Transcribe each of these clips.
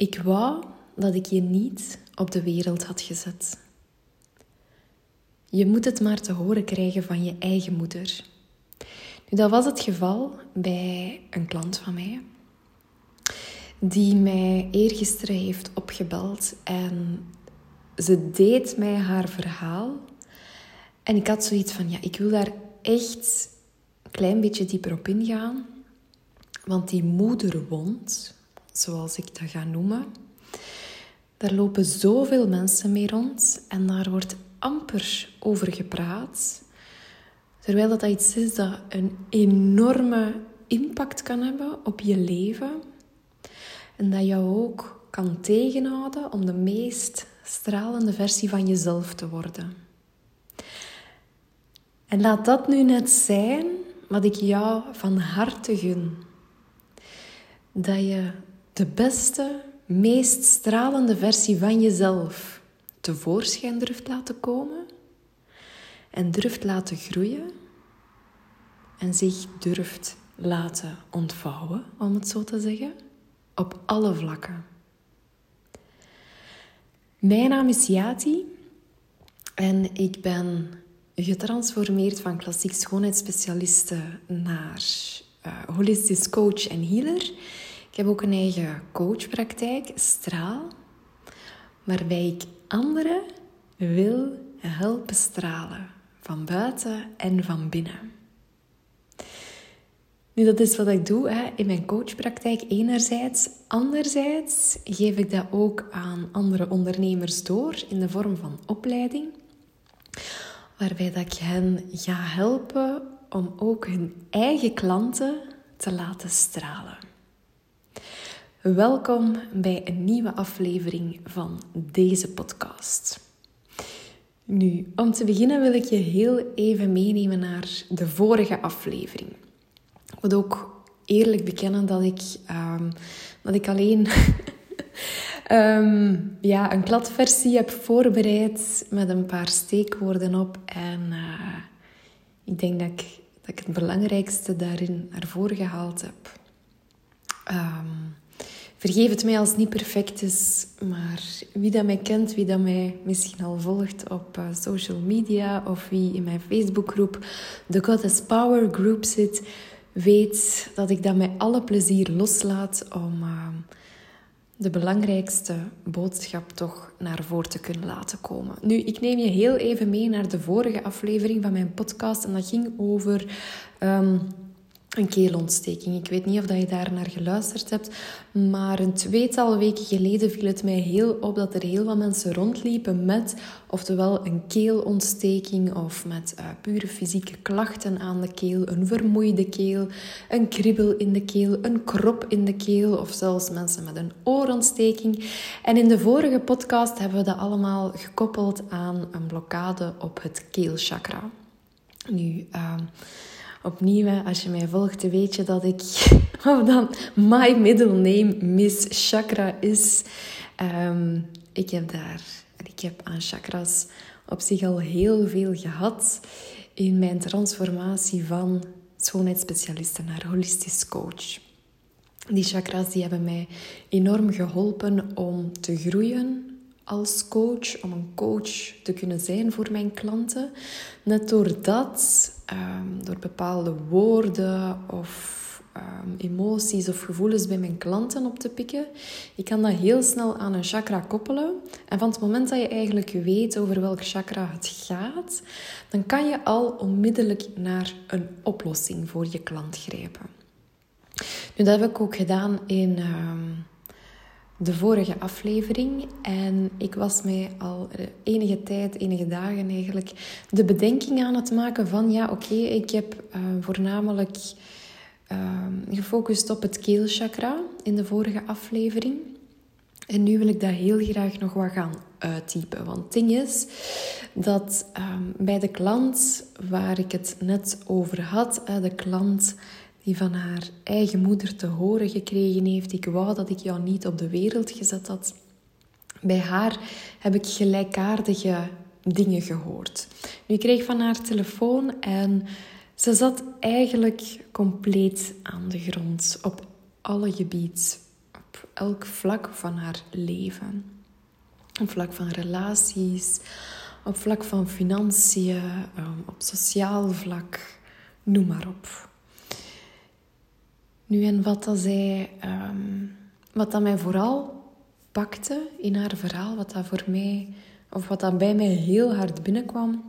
Ik wou dat ik je niet op de wereld had gezet. Je moet het maar te horen krijgen van je eigen moeder. Nu, dat was het geval bij een klant van mij, die mij eergisteren heeft opgebeld en ze deed mij haar verhaal. En ik had zoiets van, ja, ik wil daar echt een klein beetje dieper op ingaan. Want die moederwond, zoals ik dat ga noemen, daar lopen zoveel mensen mee rond en daar wordt amper over gepraat. Terwijl dat iets is dat een enorme impact kan hebben op je leven. En dat jou ook kan tegenhouden om de meest stralende versie van jezelf te worden. En laat dat nu net zijn wat ik jou van harte gun. Dat je de beste, meest stralende versie van jezelf tevoorschijn durft laten komen en durft laten groeien en zich durft laten ontvouwen, om het zo te zeggen, op alle vlakken. Mijn naam is Yati en ik ben getransformeerd van klassiek schoonheidsspecialiste naar uh, holistisch coach en healer. Ik heb ook een eigen coachpraktijk, Straal, waarbij ik anderen wil helpen stralen, van buiten en van binnen. Nu, dat is wat ik doe hè, in mijn coachpraktijk enerzijds. Anderzijds geef ik dat ook aan andere ondernemers door in de vorm van opleiding. Waarbij dat ik hen ga helpen om ook hun eigen klanten te laten stralen. Welkom bij een nieuwe aflevering van deze podcast. Nu, om te beginnen wil ik je heel even meenemen naar de vorige aflevering. Ik moet ook eerlijk bekennen dat ik, um, dat ik alleen um, ja, een kladversie heb voorbereid met een paar steekwoorden op. En uh, ik denk dat ik, dat ik het belangrijkste daarin naar voren gehaald heb. Um, vergeef het mij als het niet perfect is, maar wie dat mij kent, wie dat mij misschien al volgt op uh, social media of wie in mijn Facebookgroep de Goddess Power Group zit, weet dat ik dat met alle plezier loslaat om uh, de belangrijkste boodschap toch naar voren te kunnen laten komen. Nu, ik neem je heel even mee naar de vorige aflevering van mijn podcast en dat ging over. Um, een keelontsteking. Ik weet niet of je daar naar geluisterd hebt, maar een tweetal weken geleden viel het mij heel op dat er heel wat mensen rondliepen met oftewel een keelontsteking of met uh, pure fysieke klachten aan de keel, een vermoeide keel, een kribbel in de keel, een krop in de keel of zelfs mensen met een oorontsteking. En in de vorige podcast hebben we dat allemaal gekoppeld aan een blokkade op het keelchakra. Nu, uh, Opnieuw, als je mij volgt, weet je dat ik, of dan my middle name Miss Chakra is. Um, ik heb daar, ik heb aan chakras op zich al heel veel gehad in mijn transformatie van schoonheidsspecialiste naar holistisch coach. Die chakras die hebben mij enorm geholpen om te groeien, als coach, om een coach te kunnen zijn voor mijn klanten. Net doordat, um, door bepaalde woorden of um, emoties of gevoelens bij mijn klanten op te pikken, ik kan dat heel snel aan een chakra koppelen. En van het moment dat je eigenlijk weet over welk chakra het gaat, dan kan je al onmiddellijk naar een oplossing voor je klant grijpen. Nu, dat heb ik ook gedaan in... Um, de vorige aflevering. En ik was mij al enige tijd, enige dagen eigenlijk, de bedenking aan het maken van ja, oké, ik heb uh, voornamelijk uh, gefocust op het keelchakra in de vorige aflevering. En nu wil ik dat heel graag nog wat gaan uittypen. Want het ding is dat um, bij de klant waar ik het net over had, de klant die van haar eigen moeder te horen gekregen heeft: Ik wou dat ik jou niet op de wereld gezet had. Bij haar heb ik gelijkaardige dingen gehoord. Nu, ik kreeg van haar telefoon en ze zat eigenlijk compleet aan de grond op alle gebieden. Op elk vlak van haar leven. Op vlak van relaties, op vlak van financiën, ehm, op sociaal vlak, noem maar op. Nu, en wat dat zij, ehm, wat dat mij vooral pakte in haar verhaal, wat dat voor mij, of wat dat bij mij heel hard binnenkwam,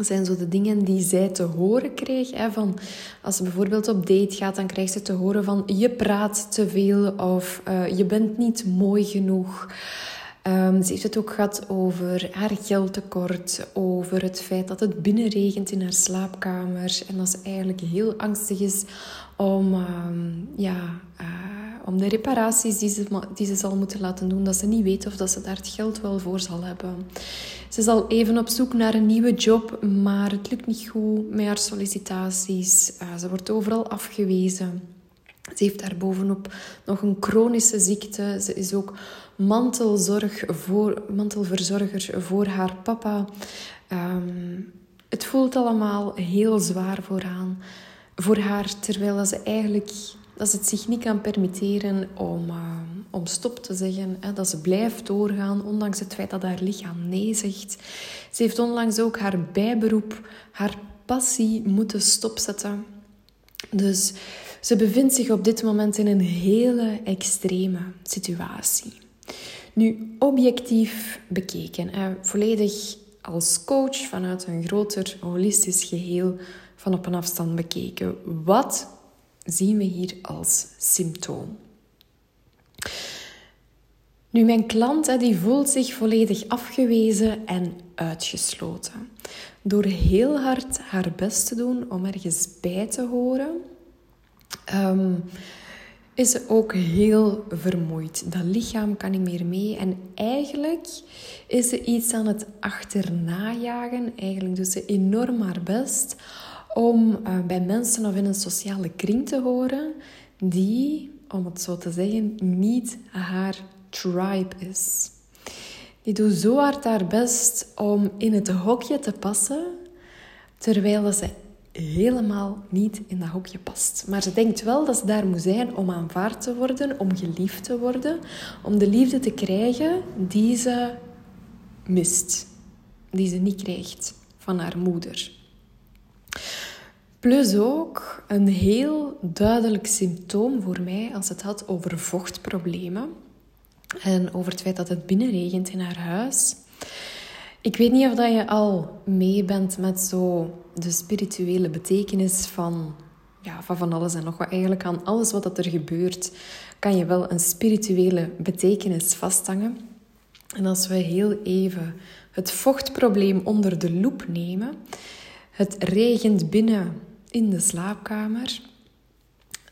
zijn zo de dingen die zij te horen kreeg. Hè, van, als ze bijvoorbeeld op date gaat, dan krijgt ze te horen van je praat te veel of uh, je bent niet mooi genoeg. Um, ze heeft het ook gehad over haar geldtekort, over het feit dat het binnenregent in haar slaapkamer en dat ze eigenlijk heel angstig is om, um, ja, uh, om de reparaties die ze, die ze zal moeten laten doen, dat ze niet weet of dat ze daar het geld wel voor zal hebben. Ze is al even op zoek naar een nieuwe job, maar het lukt niet goed met haar sollicitaties. Uh, ze wordt overal afgewezen. Ze heeft daarbovenop nog een chronische ziekte. Ze is ook mantelzorg voor, mantelverzorger voor haar papa. Um, het voelt allemaal heel zwaar vooraan, voor haar, terwijl ze eigenlijk dat ze het zich niet kan permitteren om, uh, om stop te zeggen. Hè, dat ze blijft doorgaan, ondanks het feit dat haar lichaam nee zegt. Ze heeft onlangs ook haar bijberoep, haar passie moeten stopzetten. Dus ze bevindt zich op dit moment in een hele extreme situatie. Nu, objectief bekeken, hè, volledig als coach vanuit een groter holistisch geheel van op een afstand bekeken. Wat zien we hier als symptoom? Nu, mijn klant die voelt zich volledig afgewezen en uitgesloten. Door heel hard haar best te doen om ergens bij te horen, um, is ze ook heel vermoeid. Dat lichaam kan niet meer mee. En eigenlijk is ze iets aan het achternajagen. Eigenlijk doet ze enorm haar best om uh, bij mensen of in een sociale kring te horen die, om het zo te zeggen, niet haar tribe is. Die doet zo hard haar best om in het hokje te passen, terwijl ze helemaal niet in dat hokje past. Maar ze denkt wel dat ze daar moet zijn om aanvaard te worden, om geliefd te worden, om de liefde te krijgen die ze mist, die ze niet krijgt van haar moeder. Plus ook een heel duidelijk symptoom voor mij als het had over vochtproblemen en over het feit dat het binnenregent in haar huis. Ik weet niet of dat je al mee bent met zo de spirituele betekenis van, ja, van van alles en nog wat. Eigenlijk aan alles wat er gebeurt, kan je wel een spirituele betekenis vasthangen. En als we heel even het vochtprobleem onder de loep nemen, het regent binnen in de slaapkamer,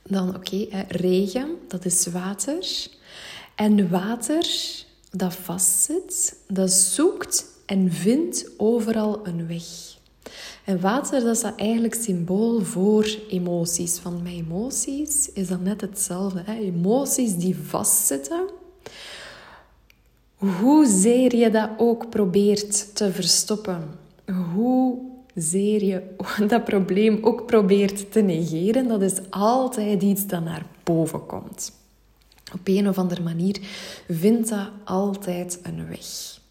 dan oké, regen, dat is water. En water dat vastzit, dat zoekt en vindt overal een weg. En water, dat is dat eigenlijk symbool voor emoties. Van mijn emoties is dat net hetzelfde. Hè? Emoties die vastzitten. Hoezeer je dat ook probeert te verstoppen. Hoe zeer je dat probleem ook probeert te negeren. Dat is altijd iets dat naar boven komt. Op een of andere manier vindt dat altijd een weg.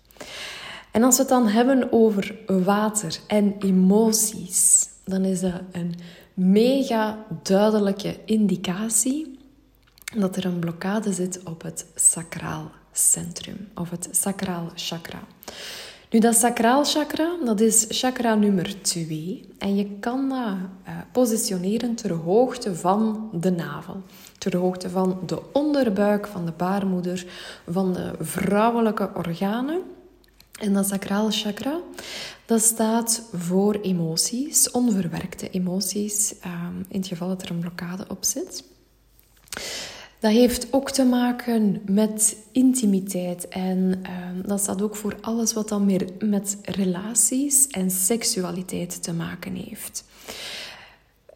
En als we het dan hebben over water en emoties, dan is dat een mega duidelijke indicatie dat er een blokkade zit op het sacraal centrum of het sacraal chakra. Nu, dat sacraal chakra, dat is chakra nummer 2. En je kan dat uh, positioneren ter hoogte van de navel. Ter hoogte van de onderbuik van de baarmoeder, van de vrouwelijke organen. En dat sacraal chakra, dat staat voor emoties, onverwerkte emoties, ehm, in het geval dat er een blokkade op zit. Dat heeft ook te maken met intimiteit en ehm, dat staat ook voor alles wat dan meer met relaties en seksualiteit te maken heeft.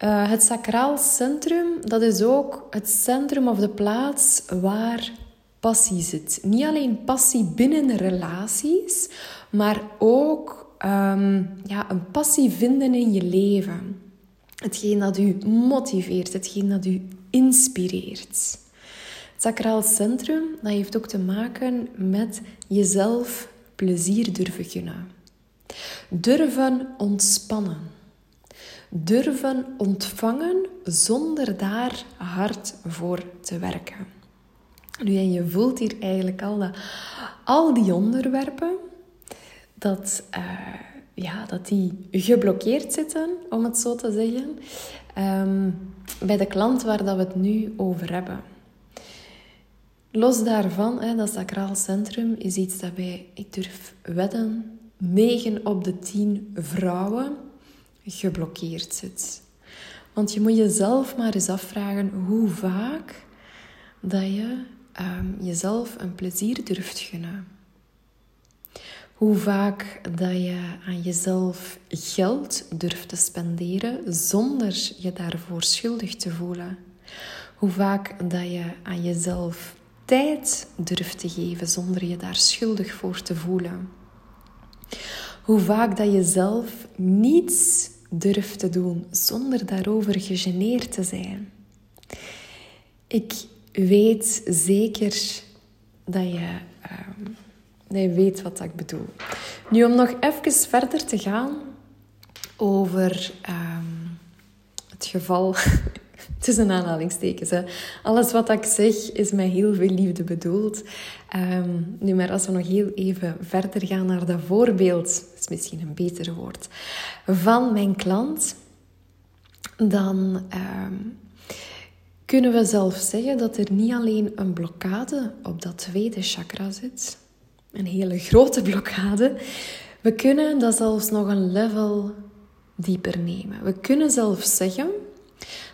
Uh, het sacraal centrum, dat is ook het centrum of de plaats waar passie zit. Niet alleen passie binnen relaties, maar ook um, ja, een passie vinden in je leven. Hetgeen dat u motiveert, hetgeen dat u inspireert. Het sacraal centrum dat heeft ook te maken met jezelf plezier durven gunnen. Durven ontspannen. Durven ontvangen zonder daar hard voor te werken. Nu, en je voelt hier eigenlijk al dat al die onderwerpen, dat, uh, ja, dat die geblokkeerd zitten, om het zo te zeggen, um, bij de klant waar dat we het nu over hebben. Los daarvan, hè, dat sacraal centrum is iets dat bij, ik durf wedden, 9 op de 10 vrouwen geblokkeerd zit. Want je moet jezelf maar eens afvragen hoe vaak dat je um, jezelf een plezier durft gunnen. Hoe vaak dat je aan jezelf geld durft te spenderen zonder je daarvoor schuldig te voelen. Hoe vaak dat je aan jezelf tijd durft te geven zonder je daar schuldig voor te voelen. Hoe vaak dat je zelf niets durft te doen zonder daarover gegeneerd te zijn. Ik weet zeker dat je, ehm, dat je weet wat ik bedoel. Nu, om nog even verder te gaan over ehm, het geval tussen aanhalingstekens. Alles wat ik zeg is met heel veel liefde bedoeld. Ehm, nu, maar als we nog heel even verder gaan naar dat voorbeeld, is misschien een beter woord, van mijn klant, dan kunnen we zelf zeggen dat er niet alleen een blokkade op dat tweede chakra zit, een hele grote blokkade. We kunnen dat zelfs nog een level dieper nemen. We kunnen zelf zeggen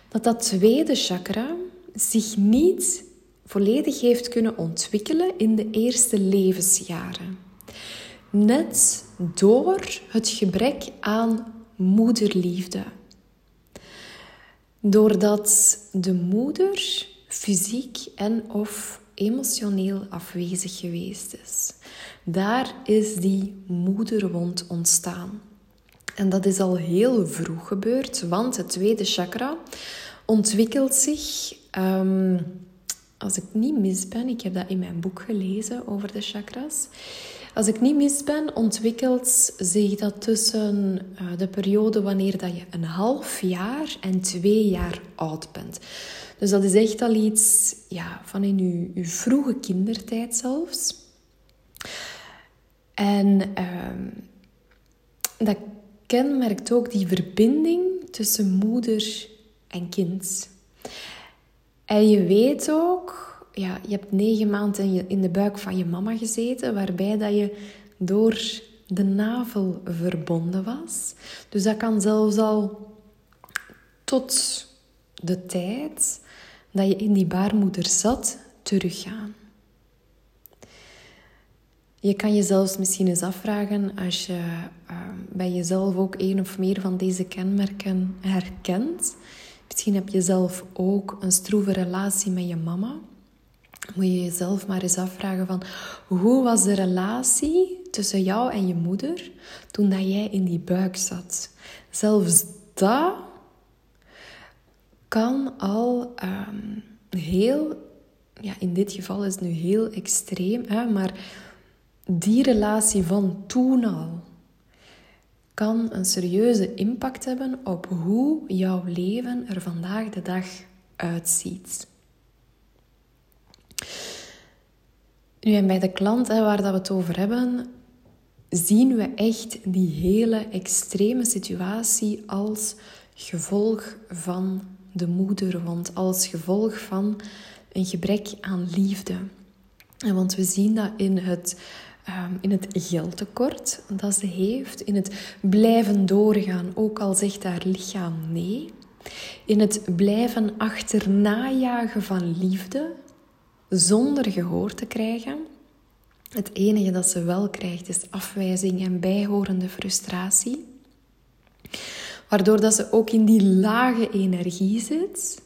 dat dat tweede chakra zich niet volledig heeft kunnen ontwikkelen in de eerste levensjaren. Net door het gebrek aan moederliefde Doordat de moeder fysiek en of emotioneel afwezig geweest is. Daar is die moederwond ontstaan. En dat is al heel vroeg gebeurd, want het tweede chakra ontwikkelt zich, um, als ik niet mis ben, ik heb dat in mijn boek gelezen over de chakras, als ik niet mis ben, ontwikkelt zich dat tussen uh, de periode wanneer dat je een half jaar en twee jaar oud bent. Dus dat is echt al iets ja, van in je, je vroege kindertijd zelfs. En uh, dat kenmerkt ook die verbinding tussen moeder en kind. En je weet ook ja, je hebt negen maanden in de buik van je mama gezeten, waarbij dat je door de navel verbonden was. Dus dat kan zelfs al tot de tijd dat je in die baarmoeder zat, teruggaan. Je kan jezelf misschien eens afvragen als je uh, bij jezelf ook een of meer van deze kenmerken herkent. Misschien heb je zelf ook een stroeve relatie met je mama moet je jezelf maar eens afvragen van hoe was de relatie tussen jou en je moeder toen dat jij in die buik zat. Zelfs dat kan al um, heel, ja, in dit geval is het nu heel extreem, hè, maar die relatie van toen al kan een serieuze impact hebben op hoe jouw leven er vandaag de dag uitziet. Nu, en bij de klant waar dat we het over hebben, zien we echt die hele extreme situatie als gevolg van de moederwond, als gevolg van een gebrek aan liefde. En want we zien dat in het, um, in het geldtekort dat ze heeft, in het blijven doorgaan, ook al zegt haar lichaam nee, in het blijven achternajagen van liefde, zonder gehoor te krijgen. Het enige dat ze wel krijgt is afwijzing en bijhorende frustratie. Waardoor dat ze ook in die lage energie zit.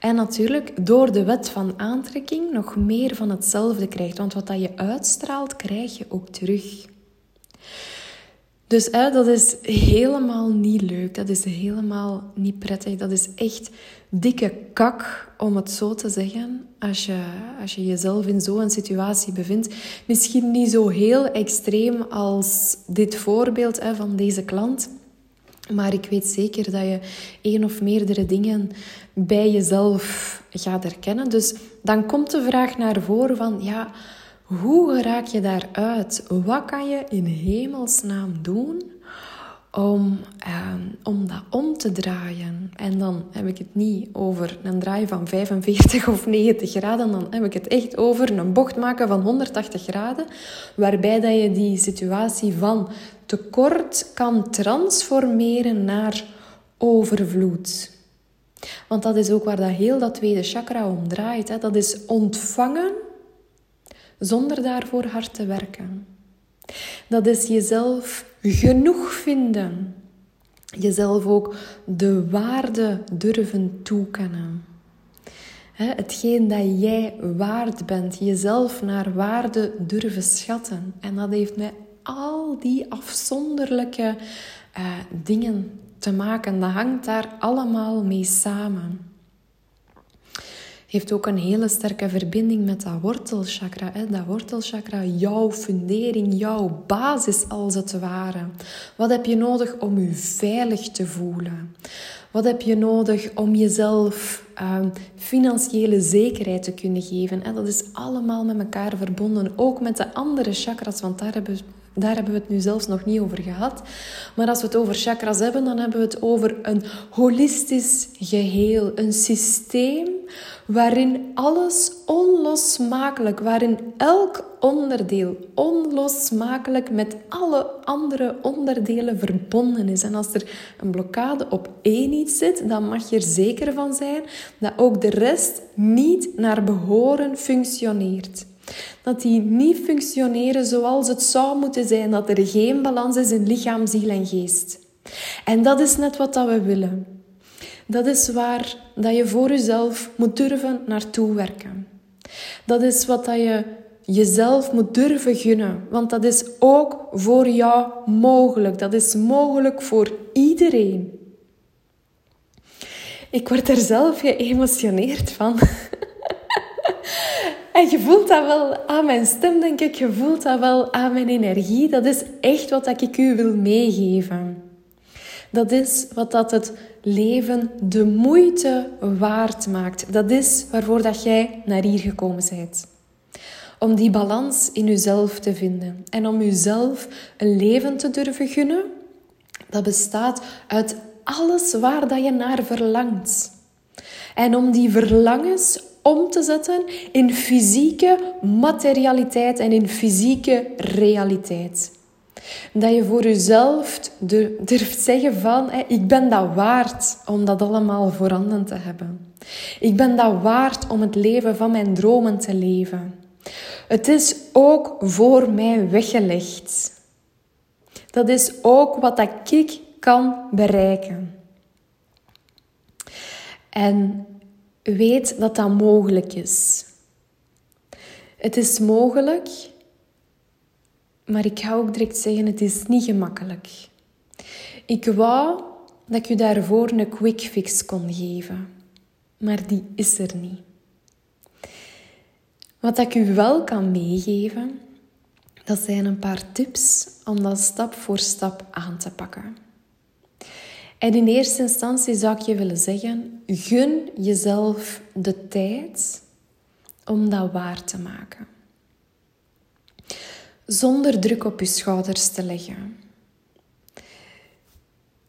En natuurlijk door de wet van aantrekking nog meer van hetzelfde krijgt. Want wat dat je uitstraalt, krijg je ook terug. Dus hè, dat is helemaal niet leuk. Dat is helemaal niet prettig. Dat is echt dikke kak, om het zo te zeggen. Als je, als je jezelf in zo'n situatie bevindt. Misschien niet zo heel extreem als dit voorbeeld hè, van deze klant. Maar ik weet zeker dat je één of meerdere dingen bij jezelf gaat herkennen. Dus dan komt de vraag naar voren van... ja hoe raak je daaruit? Wat kan je in hemelsnaam doen om, ehm, om dat om te draaien? En dan heb ik het niet over een draai van 45 of 90 graden. Dan heb ik het echt over een bocht maken van 180 graden. Waarbij dat je die situatie van tekort kan transformeren naar overvloed. Want dat is ook waar dat heel dat tweede chakra om draait. Hè. Dat is ontvangen zonder daarvoor hard te werken. Dat is jezelf genoeg vinden. Jezelf ook de waarde durven toekennen. hetgeen dat jij waard bent, jezelf naar waarde durven schatten. En dat heeft met al die afzonderlijke uh, dingen te maken. Dat hangt daar allemaal mee samen heeft ook een hele sterke verbinding met dat wortelchakra. Hè? Dat wortelchakra, jouw fundering, jouw basis als het ware. Wat heb je nodig om je veilig te voelen? Wat heb je nodig om jezelf uh, financiële zekerheid te kunnen geven? En dat is allemaal met elkaar verbonden, ook met de andere chakras, want daar hebben daar hebben we het nu zelfs nog niet over gehad. Maar als we het over chakras hebben, dan hebben we het over een holistisch geheel. Een systeem waarin alles onlosmakelijk, waarin elk onderdeel onlosmakelijk met alle andere onderdelen verbonden is. En als er een blokkade op één iets zit, dan mag je er zeker van zijn dat ook de rest niet naar behoren functioneert. Dat die niet functioneren zoals het zou moeten zijn. Dat er geen balans is in lichaam, ziel en geest. En dat is net wat dat we willen. Dat is waar dat je voor jezelf moet durven naartoe werken. Dat is wat dat je jezelf moet durven gunnen. Want dat is ook voor jou mogelijk. Dat is mogelijk voor iedereen. Ik word er zelf geëmotioneerd van. En je voelt dat wel aan mijn stem, denk ik. Je voelt dat wel aan mijn energie. Dat is echt wat ik u wil meegeven. Dat is wat dat het leven de moeite waard maakt. Dat is waarvoor dat jij naar hier gekomen bent. Om die balans in jezelf te vinden. En om jezelf een leven te durven gunnen. Dat bestaat uit alles waar dat je naar verlangt. En om die verlangens om te zetten in fysieke materialiteit en in fysieke realiteit. Dat je voor jezelf durft zeggen van, ik ben dat waard om dat allemaal voorhanden te hebben. Ik ben dat waard om het leven van mijn dromen te leven. Het is ook voor mij weggelegd. Dat is ook wat ik kan bereiken. En weet dat dat mogelijk is. Het is mogelijk, maar ik ga ook direct zeggen, het is niet gemakkelijk. Ik wou dat ik je daarvoor een quick fix kon geven, maar die is er niet. Wat ik u wel kan meegeven, dat zijn een paar tips om dat stap voor stap aan te pakken. En in eerste instantie zou ik je willen zeggen: gun jezelf de tijd om dat waar te maken. Zonder druk op je schouders te leggen.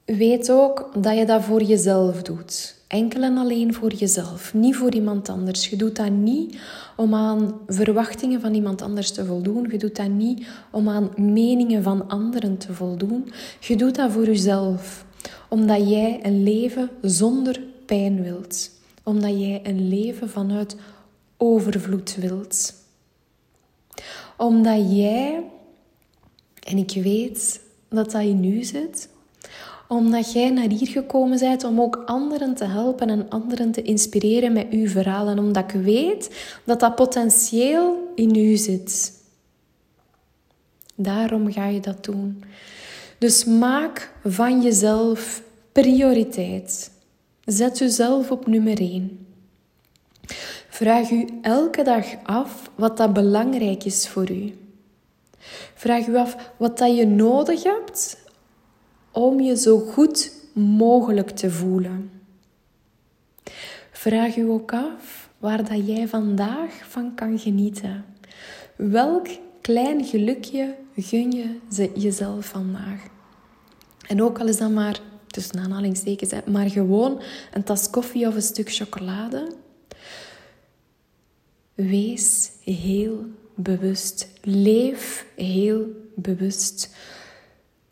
Weet ook dat je dat voor jezelf doet. Enkel en alleen voor jezelf, niet voor iemand anders. Je doet dat niet om aan verwachtingen van iemand anders te voldoen. Je doet dat niet om aan meningen van anderen te voldoen. Je doet dat voor jezelf omdat jij een leven zonder pijn wilt. Omdat jij een leven vanuit overvloed wilt. Omdat jij, en ik weet dat dat in u zit, omdat jij naar hier gekomen bent om ook anderen te helpen en anderen te inspireren met uw verhaal. En omdat ik weet dat dat potentieel in u zit. Daarom ga je dat doen. Dus maak van jezelf prioriteit. Zet jezelf op nummer 1. Vraag u elke dag af wat dat belangrijk is voor u. Vraag u af wat dat je nodig hebt om je zo goed mogelijk te voelen. Vraag u ook af waar dat jij vandaag van kan genieten. Welk klein gelukje gun je jezelf vandaag? En ook al is dat maar, tussen aanhalingstekens, maar gewoon een tas koffie of een stuk chocolade. Wees heel bewust. Leef heel bewust.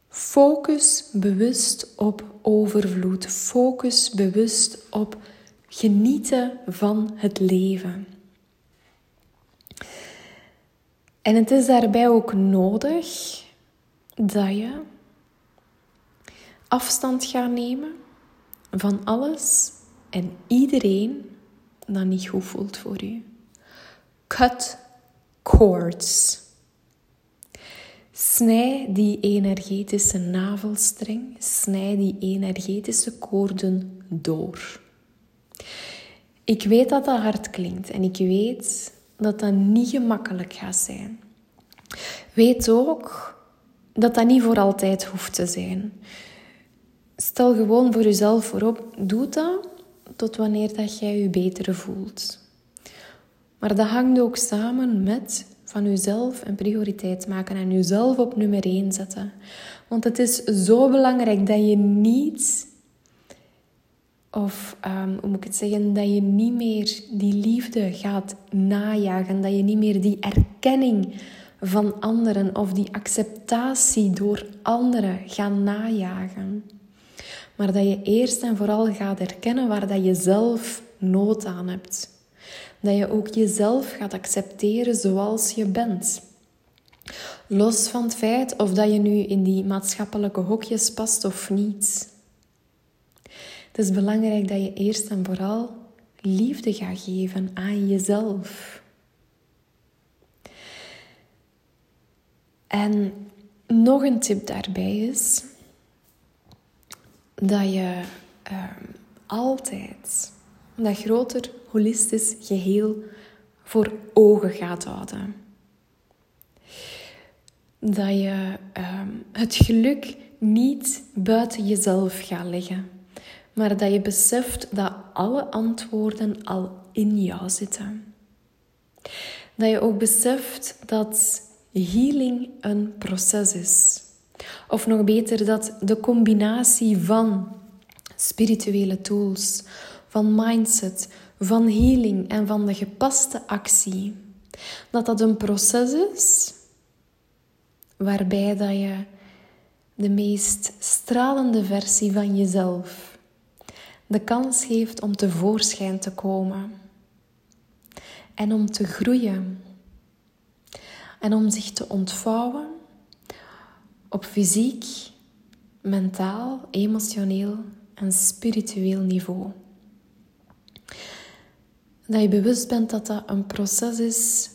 Focus bewust op overvloed. Focus bewust op genieten van het leven. En het is daarbij ook nodig dat je afstand gaat nemen van alles en iedereen dat niet goed voelt voor je. Cut cords. Snij die energetische navelstreng, snij die energetische koorden door. Ik weet dat dat hard klinkt en ik weet dat dat niet gemakkelijk gaat zijn. Weet ook dat dat niet voor altijd hoeft te zijn. Stel gewoon voor jezelf voorop, doe dat tot wanneer dat jij je beter voelt. Maar dat hangt ook samen met van jezelf een prioriteit maken en jezelf op nummer 1 zetten. Want het is zo belangrijk dat je niet, of um, hoe moet ik het zeggen, dat je niet meer die liefde gaat najagen, dat je niet meer die erkenning van anderen of die acceptatie door anderen gaat najagen. Maar dat je eerst en vooral gaat erkennen waar dat je zelf nood aan hebt. Dat je ook jezelf gaat accepteren zoals je bent. Los van het feit of dat je nu in die maatschappelijke hokjes past of niet. Het is belangrijk dat je eerst en vooral liefde gaat geven aan jezelf. En nog een tip daarbij is dat je ehm, altijd dat groter holistisch geheel voor ogen gaat houden. Dat je ehm, het geluk niet buiten jezelf gaat leggen, maar dat je beseft dat alle antwoorden al in jou zitten. Dat je ook beseft dat healing een proces is. Of nog beter, dat de combinatie van spirituele tools, van mindset, van healing en van de gepaste actie, dat dat een proces is waarbij dat je de meest stralende versie van jezelf de kans geeft om tevoorschijn te komen en om te groeien en om zich te ontvouwen op fysiek, mentaal, emotioneel en spiritueel niveau. Dat je bewust bent dat dat een proces is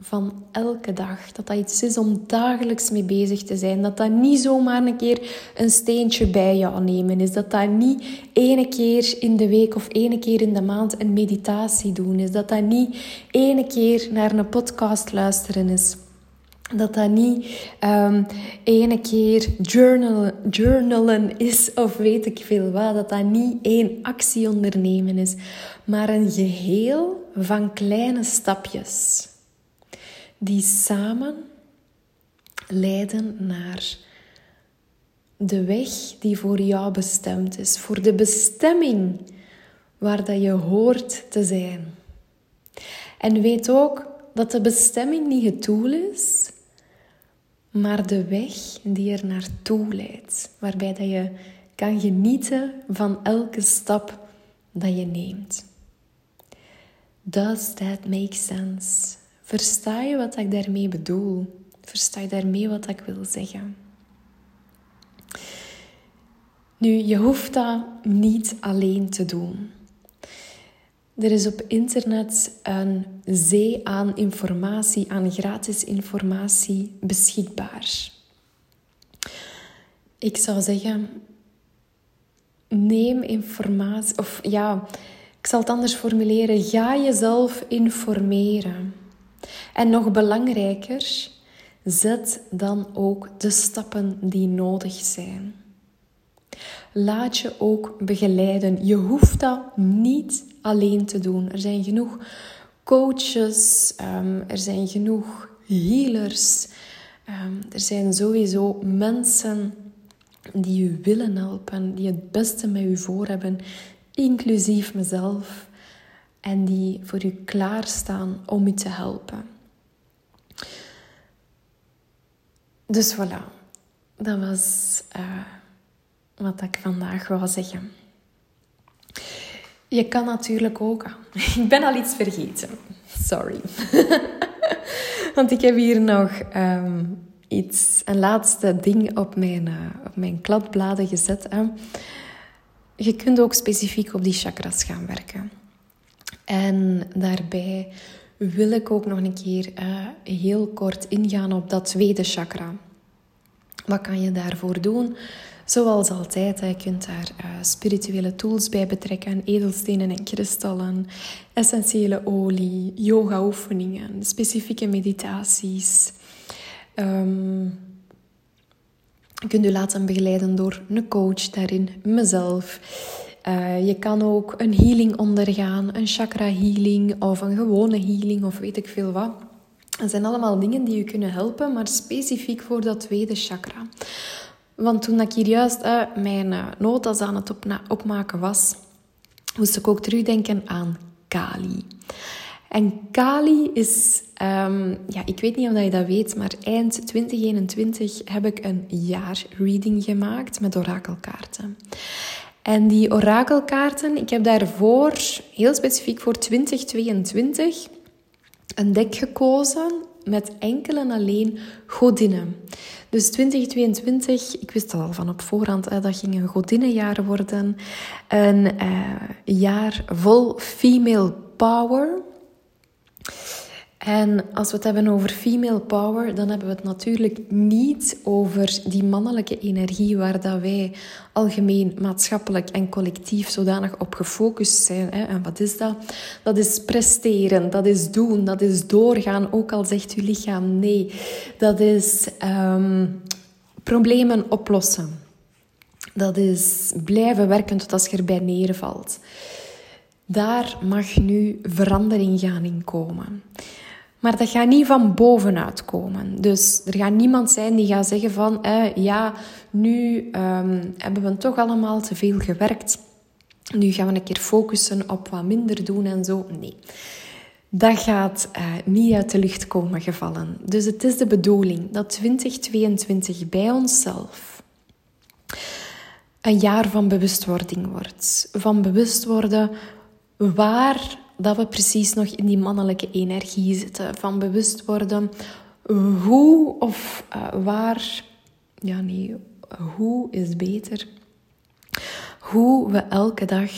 van elke dag. Dat dat iets is om dagelijks mee bezig te zijn. Dat dat niet zomaar een keer een steentje bij jou nemen is. Dat dat niet ene keer in de week of ene keer in de maand een meditatie doen is. Dat dat niet ene keer naar een podcast luisteren is. Dat dat niet um, ene keer journalen, journalen is of weet ik veel wat. Dat dat niet één actie ondernemen is, maar een geheel van kleine stapjes die samen leiden naar de weg die voor jou bestemd is, voor de bestemming waar dat je hoort te zijn. En weet ook dat de bestemming niet het doel is, maar de weg die er naartoe leidt, waarbij dat je kan genieten van elke stap dat je neemt. Does that make sense? Versta je wat ik daarmee bedoel? Versta je daarmee wat ik wil zeggen? Nu, je hoeft dat niet alleen te doen. Er is op internet een zee aan informatie, aan gratis informatie beschikbaar. ik zou zeggen, neem informatie, of ja, ik zal het anders formuleren, ga jezelf informeren. En nog belangrijker, zet dan ook de stappen die nodig zijn. Laat je ook begeleiden. Je hoeft dat niet alleen te doen. Er zijn genoeg coaches, um, er zijn genoeg healers, um, er zijn sowieso mensen die u willen helpen, die het beste met u voor hebben, inclusief mezelf, en die voor u klaarstaan om u te helpen. Dus voilà, dat was uh, wat ik vandaag wou zeggen. Je kan natuurlijk ook. Ik ben al iets vergeten. Sorry. Want ik heb hier nog um, iets, een laatste ding op mijn, uh, op mijn kladbladen gezet. Hè. Je kunt ook specifiek op die chakras gaan werken. En daarbij wil ik ook nog een keer uh, heel kort ingaan op dat tweede chakra. Wat kan je daarvoor doen? Zoals altijd, je kunt daar uh, spirituele tools bij betrekken, edelstenen en kristallen, essentiële olie, yoga-oefeningen, specifieke meditaties. Um, je kunt je laten begeleiden door een coach daarin, mezelf. Uh, je kan ook een healing ondergaan, een chakra healing of een gewone healing of weet ik veel wat. Dat zijn allemaal dingen die je kunnen helpen, maar specifiek voor dat tweede chakra. Want toen ik hier juist uh, mijn uh, notas aan het opmaken was, moest ik ook terugdenken aan Kali. En Kali is, um, ja, ik weet niet of je dat weet, maar eind 2021 heb ik een jaarreading gemaakt met orakelkaarten. En die orakelkaarten, ik heb daarvoor, heel specifiek voor 2022, een dek gekozen met enkel en alleen godinnen. Dus 2022, ik wist al van op voorhand, hè, dat ging een godinnenjaar worden. Een uh, jaar vol female power. En als we het hebben over female power, dan hebben we het natuurlijk niet over die mannelijke energie waar dat wij algemeen, maatschappelijk en collectief zodanig op gefocust zijn. En wat is dat? Dat is presteren, dat is doen, dat is doorgaan, ook al zegt uw lichaam nee. Dat is um, problemen oplossen. Dat is blijven werken tot als je erbij neervalt. Daar mag nu verandering gaan in komen. Maar dat gaat niet van bovenuit komen. Dus er gaat niemand zijn die gaat zeggen van... Eh, ja, nu um, hebben we toch allemaal te veel gewerkt. Nu gaan we een keer focussen op wat minder doen en zo. Nee, dat gaat uh, niet uit de lucht komen gevallen. Dus het is de bedoeling dat 2022 bij onszelf een jaar van bewustwording wordt. Van bewust worden waar dat we precies nog in die mannelijke energie zitten. Van bewust worden hoe of uh, waar, ja nee, hoe is beter. Hoe we elke dag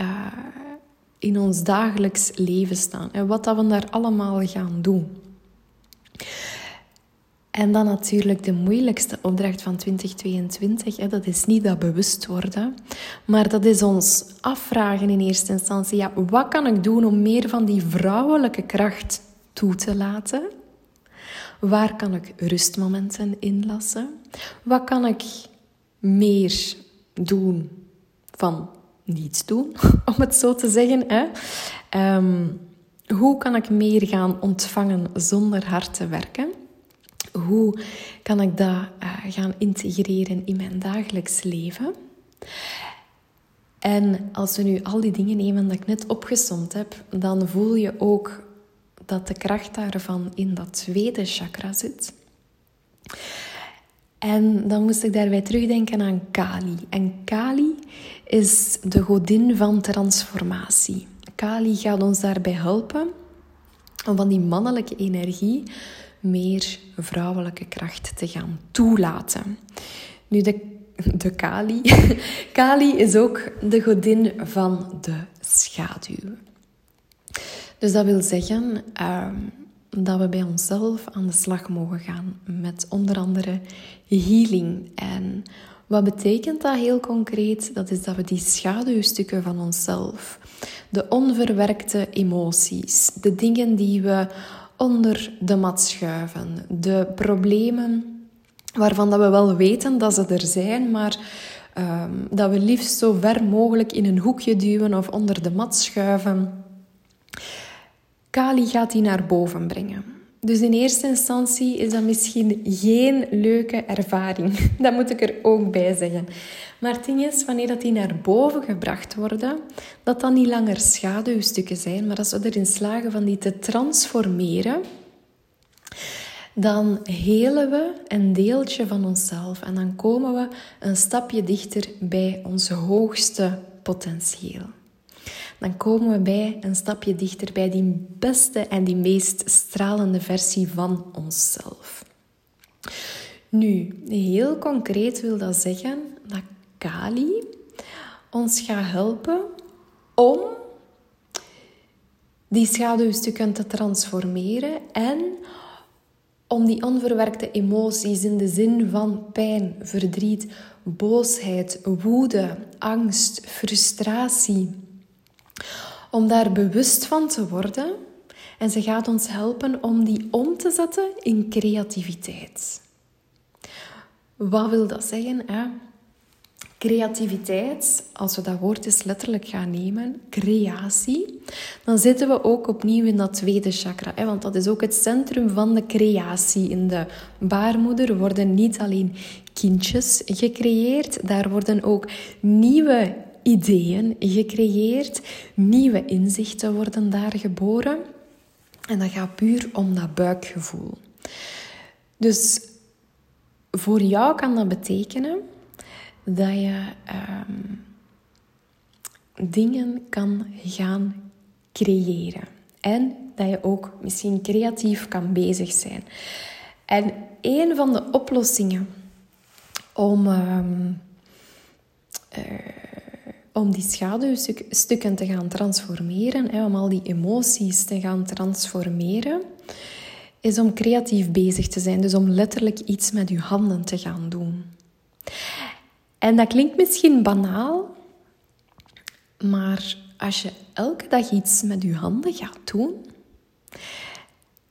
uh, in ons dagelijks leven staan en wat dat we daar allemaal gaan doen. En dan natuurlijk de moeilijkste opdracht van 2022. Hè, dat is niet dat bewust worden, maar dat is ons afvragen in eerste instantie. Ja, wat kan ik doen om meer van die vrouwelijke kracht toe te laten? Waar kan ik rustmomenten inlassen? Wat kan ik meer doen van niets doen, om het zo te zeggen? Hè? Um, hoe kan ik meer gaan ontvangen zonder hard te werken? Hoe kan ik dat uh, gaan integreren in mijn dagelijks leven? En als we nu al die dingen nemen dat ik net opgesomd heb, dan voel je ook dat de kracht daarvan in dat tweede chakra zit. En dan moest ik daarbij terugdenken aan Kali. En Kali is de godin van transformatie. Kali gaat ons daarbij helpen om van die mannelijke energie meer vrouwelijke kracht te gaan toelaten. Nu, de, de Kali. Kali is ook de godin van de schaduw. Dus dat wil zeggen, ehm, dat we bij onszelf aan de slag mogen gaan met onder andere healing. En wat betekent dat heel concreet? Dat is dat we die schaduwstukken van onszelf, de onverwerkte emoties, de dingen die we onder de mat schuiven, de problemen waarvan dat we wel weten dat ze er zijn, maar ehm, dat we liefst zo ver mogelijk in een hoekje duwen of onder de mat schuiven. Kali gaat die naar boven brengen. Dus in eerste instantie is dat misschien geen leuke ervaring. Dat moet ik er ook bij zeggen. Maar het ding is, wanneer dat die naar boven gebracht worden, dat dan niet langer schaduwstukken zijn, maar als we erin slagen van die te transformeren, dan helen we een deeltje van onszelf en dan komen we een stapje dichter bij onze hoogste potentieel. Dan komen we bij een stapje dichter bij die beste en die meest stralende versie van onszelf. Nu, heel concreet wil dat zeggen dat Kali ons gaat helpen om die schaduwstukken te transformeren en om die onverwerkte emoties in de zin van pijn, verdriet, boosheid, woede, angst, frustratie, om daar bewust van te worden. En ze gaat ons helpen om die om te zetten in creativiteit. Wat wil dat zeggen? Hè? Creativiteit, als we dat woord eens letterlijk gaan nemen, creatie, dan zitten we ook opnieuw in dat tweede chakra. Hè? Want dat is ook het centrum van de creatie. In de baarmoeder worden niet alleen kindjes gecreëerd, daar worden ook nieuwe ideeën gecreëerd, nieuwe inzichten worden daar geboren. En dat gaat puur om dat buikgevoel. Dus voor jou kan dat betekenen dat je ehm, dingen kan gaan creëren. En dat je ook misschien creatief kan bezig zijn. En een van de oplossingen om, um, om die schaduwstukken te gaan transformeren, hè, om al die emoties te gaan transformeren, is om creatief bezig te zijn. Dus om letterlijk iets met je handen te gaan doen. En dat klinkt misschien banaal, maar als je elke dag iets met je handen gaat doen,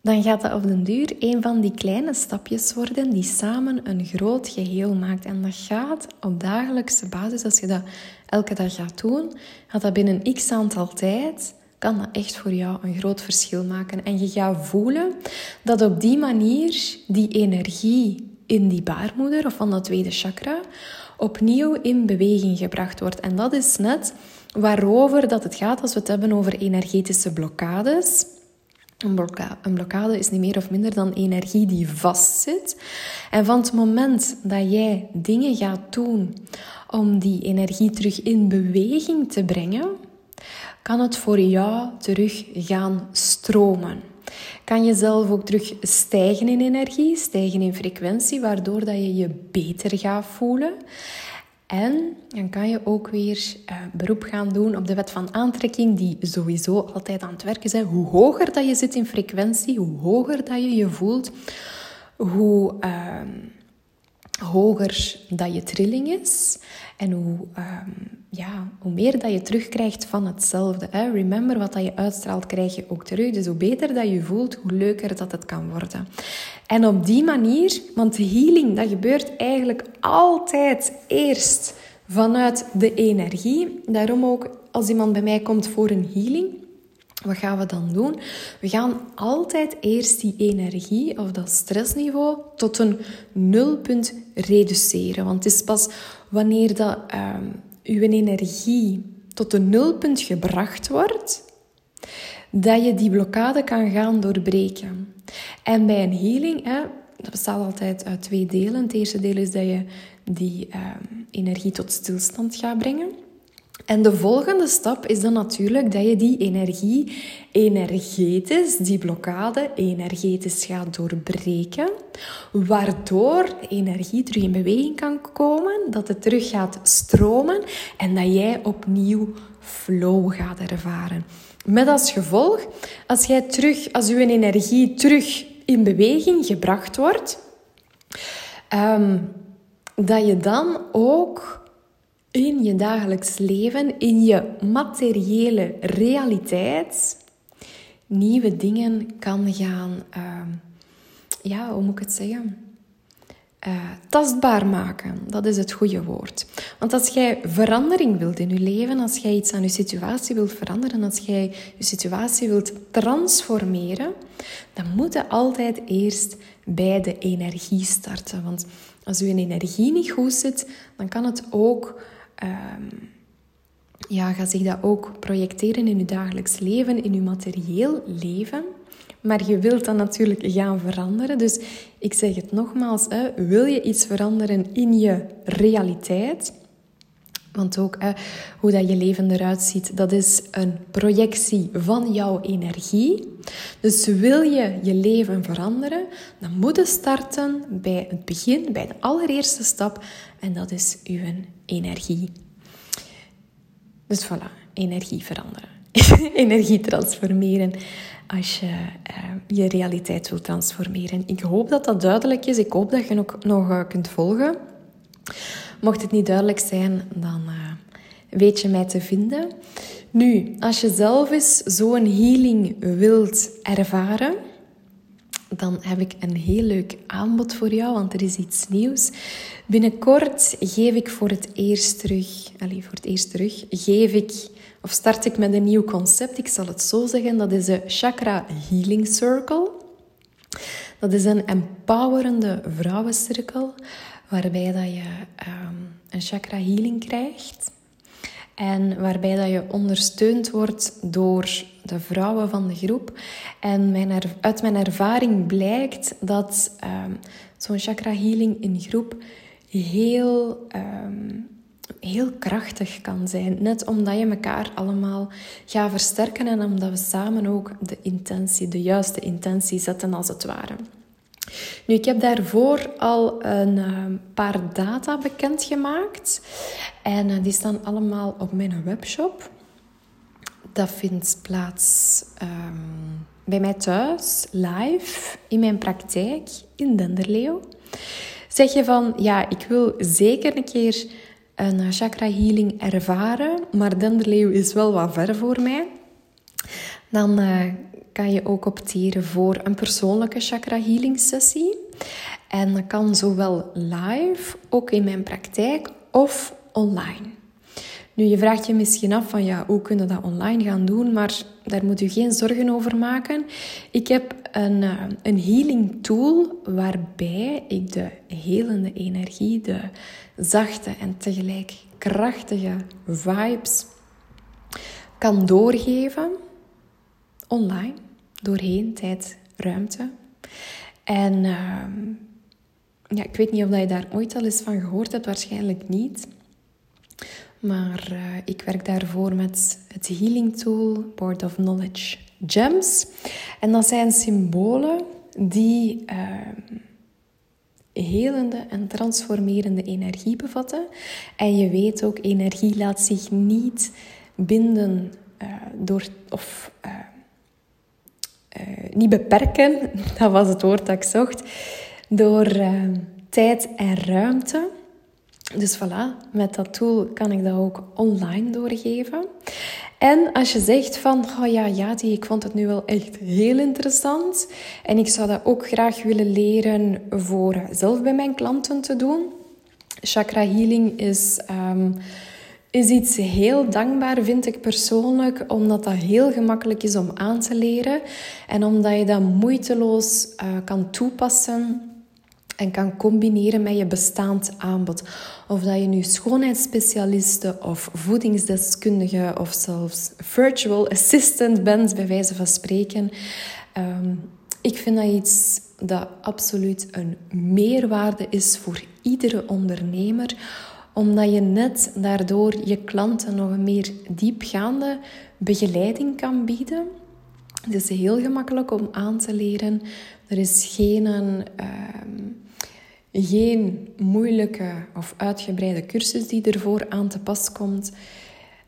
dan gaat dat op den duur een van die kleine stapjes worden die samen een groot geheel maakt. En dat gaat op dagelijkse basis, als je dat elke dag gaat doen, gaat dat binnen x aantal tijd, kan dat echt voor jou een groot verschil maken. En je gaat voelen dat op die manier die energie in die baarmoeder of van dat tweede chakra opnieuw in beweging gebracht wordt. En dat is net waarover dat het gaat als we het hebben over energetische blokkades. Een blokkade, een blokkade is niet meer of minder dan energie die vastzit. En van het moment dat jij dingen gaat doen om die energie terug in beweging te brengen, kan het voor jou terug gaan stromen kan je zelf ook terug stijgen in energie, stijgen in frequentie, waardoor dat je je beter gaat voelen. En dan kan je ook weer uh, beroep gaan doen op de wet van aantrekking, die sowieso altijd aan het werken is. Hoe hoger dat je zit in frequentie, hoe hoger dat je je voelt, hoe uh, hoger dat je trilling is. En hoe, ehm, ja, hoe meer dat je terugkrijgt van hetzelfde. Remember, wat dat je uitstraalt, krijg je ook terug. Dus hoe beter dat je voelt, hoe leuker dat het kan worden. En op die manier, want healing, dat gebeurt eigenlijk altijd eerst vanuit de energie. Daarom ook, als iemand bij mij komt voor een healing, wat gaan we dan doen? We gaan altijd eerst die energie of dat stressniveau tot een nulpunt reduceren. Want het is pas wanneer dat, uh, uw energie tot een nulpunt gebracht wordt, dat je die blokkade kan gaan doorbreken. En bij een healing, hè, dat bestaat altijd uit twee delen. Het eerste deel is dat je die uh, energie tot stilstand gaat brengen. En de volgende stap is dan natuurlijk dat je die energie energetisch, die blokkade energetisch gaat doorbreken, waardoor de energie terug in beweging kan komen, dat het terug gaat stromen en dat jij opnieuw flow gaat ervaren. Met als gevolg, als jij terug, als uw energie terug in beweging gebracht wordt, ehm, dat je dan ook in je dagelijks leven, in je materiële realiteit, nieuwe dingen kan gaan, ehm, ja, hoe moet ik het zeggen? Uh, tastbaar maken, dat is het goede woord. Want als jij verandering wilt in je leven, als jij iets aan je situatie wilt veranderen, als jij je situatie wilt transformeren, dan moet je altijd eerst bij de energie starten. Want als je energie niet goed zit, dan kan het ook um, ja, gaat zich dat ook projecteren in je dagelijks leven, in je materieel leven. Maar je wilt dat natuurlijk gaan veranderen. Dus ik zeg het nogmaals, hè, wil je iets veranderen in je realiteit? Want ook hè, hoe dat je leven eruit ziet, dat is een projectie van jouw energie. Dus wil je je leven veranderen, dan moet je starten bij het begin, bij de allereerste stap. En dat is uw energie. Dus voilà, energie veranderen. energie transformeren als je uh, je realiteit wilt transformeren. Ik hoop dat dat duidelijk is. Ik hoop dat je ook nog uh, kunt volgen. Mocht het niet duidelijk zijn, dan uh, weet je mij te vinden. Nu, als je zelf eens zo'n healing wilt ervaren, dan heb ik een heel leuk aanbod voor jou, want er is iets nieuws. Binnenkort geef ik voor het eerst terug, allez, voor het eerst terug, geef ik of start ik met een nieuw concept. Ik zal het zo zeggen, dat is de Chakra Healing Circle. Dat is een empowerende vrouwencirkel waarbij dat je um, een chakra healing krijgt. En waarbij dat je ondersteund wordt door de vrouwen van de groep. En mijn uit mijn ervaring blijkt dat um, zo'n chakra healing in groep heel um, heel krachtig kan zijn. Net omdat je elkaar allemaal gaat versterken en omdat we samen ook de intentie, de juiste intentie zetten als het ware. Nu, ik heb daarvoor al een uh, paar data bekendgemaakt. En uh, die staan allemaal op mijn webshop. Dat vindt plaats um, bij mij thuis, live, in mijn praktijk in Denderleeuw. Zeg je van, ja, ik wil zeker een keer een chakra healing ervaren, maar Denderleeuw is wel wat ver voor mij, dan uh, kan je ook opteren voor een persoonlijke chakra healing sessie. En dat kan zowel live, ook in mijn praktijk, of online. Nu, je vraagt je misschien af van ja, hoe kunnen we dat online gaan doen, maar daar moet u geen zorgen over maken. Ik heb een, uh, een healing tool waarbij ik de helende energie, de zachte en tegelijk krachtige vibes kan doorgeven online, doorheen tijd, ruimte. En uh, ja, ik weet niet of je daar ooit al eens van gehoord hebt, waarschijnlijk niet. Maar uh, ik werk daarvoor met het Healing Tool, Board of Knowledge Gems. En dat zijn symbolen die uh, helende en transformerende energie bevatten. En je weet ook, energie laat zich niet binden uh, door of niet beperken. Dat was het woord dat ik zocht. Door tijd en ruimte. Dus voilà, met dat tool kan ik dat ook online doorgeven. En als je zegt van, oh ja, ja, die, ik vond het nu wel echt heel interessant en ik zou dat ook graag willen leren voor zelf bij mijn klanten te doen. Chakra healing is, um, is iets heel dankbaar, vind ik persoonlijk, omdat dat heel gemakkelijk is om aan te leren en omdat je dat moeiteloos uh, kan toepassen en kan combineren met je bestaand aanbod. Of dat je nu schoonheidsspecialiste of voedingsdeskundige of zelfs virtual assistant bent, bij wijze van spreken. Ehm, ik vind dat iets dat absoluut een meerwaarde is voor iedere ondernemer, omdat je net daardoor je klanten nog een meer diepgaande begeleiding kan bieden. Het is heel gemakkelijk om aan te leren. Er is geen uh, geen moeilijke of uitgebreide cursus die ervoor aan te pas komt.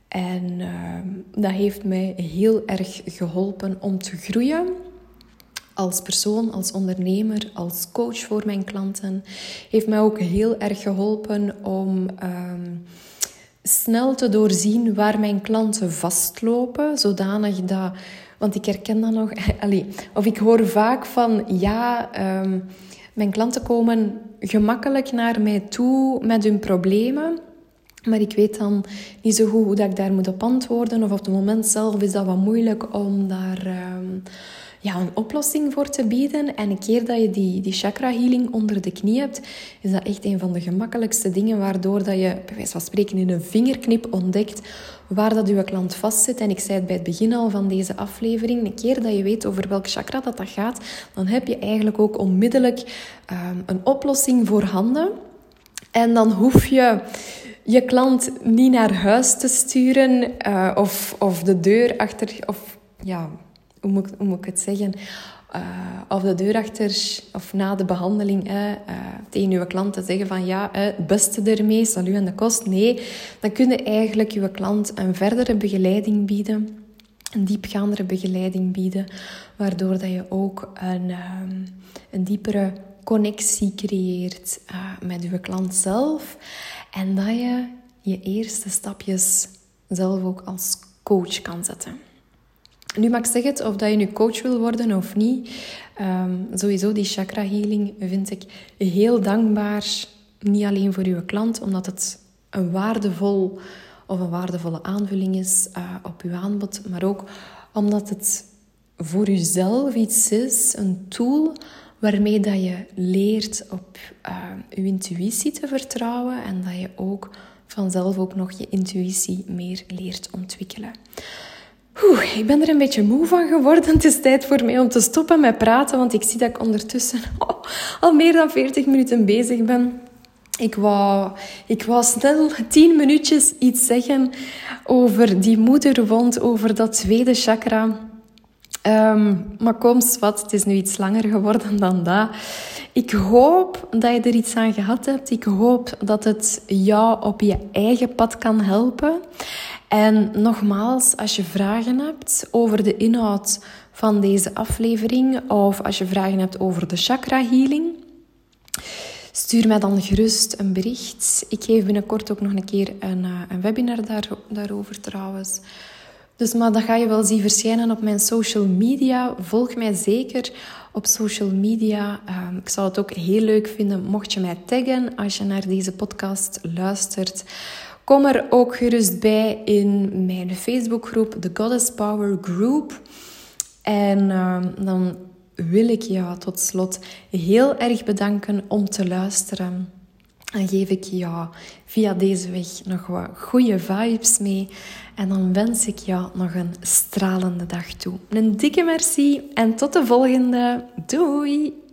En ehm, dat heeft mij heel erg geholpen om te groeien als persoon, als ondernemer, als coach voor mijn klanten. Heeft mij ook heel erg geholpen om ehm, snel te doorzien waar mijn klanten vastlopen, zodanig dat. Want ik herken dat nog. Of ik hoor vaak van ja, ehm, mijn klanten komen gemakkelijk naar mij toe met hun problemen. Maar ik weet dan niet zo goed hoe dat ik daar moet op antwoorden. Of op het moment zelf is dat wat moeilijk om daar ehm, ja, een oplossing voor te bieden. En een keer dat je die, die chakra healing onder de knie hebt, is dat echt een van de gemakkelijkste dingen. Waardoor dat je, bij wijze van spreken, in een vingerknip ontdekt waar dat je klant vastzit. En ik zei het bij het begin al van deze aflevering. Een keer dat je weet over welk chakra dat, dat gaat, dan heb je eigenlijk ook onmiddellijk ehm, een oplossing voor handen. En dan hoef je je klant niet naar huis te sturen uh, of, of de deur achter, of ja, hoe moet, hoe moet ik het zeggen? Uh, of de deur achter of na de behandeling uh, tegen je klant te zeggen van ja, het beste ermee, salu aan de kost. Nee, dan kun je eigenlijk je klant een verdere begeleiding bieden, een diepgaandere begeleiding bieden, waardoor dat je ook een, um, een diepere connectie creëert met je klant zelf. En dat je je eerste stapjes zelf ook als coach kan zetten. Nu mag ik zeggen, of dat je nu coach wil worden of niet, um, sowieso die chakra healing vind ik heel dankbaar. Niet alleen voor uw klant, omdat het een waardevol of een waardevolle aanvulling is uh, op uw aanbod, maar ook omdat het voor uzelf iets is, een tool waarmee dat je leert op je intuïtie te vertrouwen en dat je ook vanzelf ook nog je intuïtie meer leert ontwikkelen. Oeh, ik ben er een beetje moe van geworden. Het is tijd voor mij om te stoppen met praten, want ik zie dat ik ondertussen al meer dan 40 minuten bezig ben. Ik wou, ik snel 10 minuutjes iets zeggen over die moederwond, over dat tweede chakra. Um, maar kom, wat, het is nu iets langer geworden dan dat. Ik hoop dat je er iets aan gehad hebt. Ik hoop dat het jou op je eigen pad kan helpen. En nogmaals, als je vragen hebt over de inhoud van deze aflevering of als je vragen hebt over de chakra healing, stuur mij dan gerust een bericht. Ik geef binnenkort ook nog een keer een, eh, een webinar daar, daarover trouwens. Dus maar dat ga je wel zien verschijnen op mijn social media. Volg mij zeker op social media. Ehm, ik zou het ook heel leuk vinden mocht je mij taggen als je naar deze podcast luistert. Kom er ook gerust bij in mijn Facebookgroep, de Goddess Power Group. En uh, dan wil ik jou tot slot heel erg bedanken om te luisteren. En geef ik jou via deze weg nog wat goede vibes mee. En dan wens ik jou nog een stralende dag toe. Een dikke merci en tot de volgende. Doei!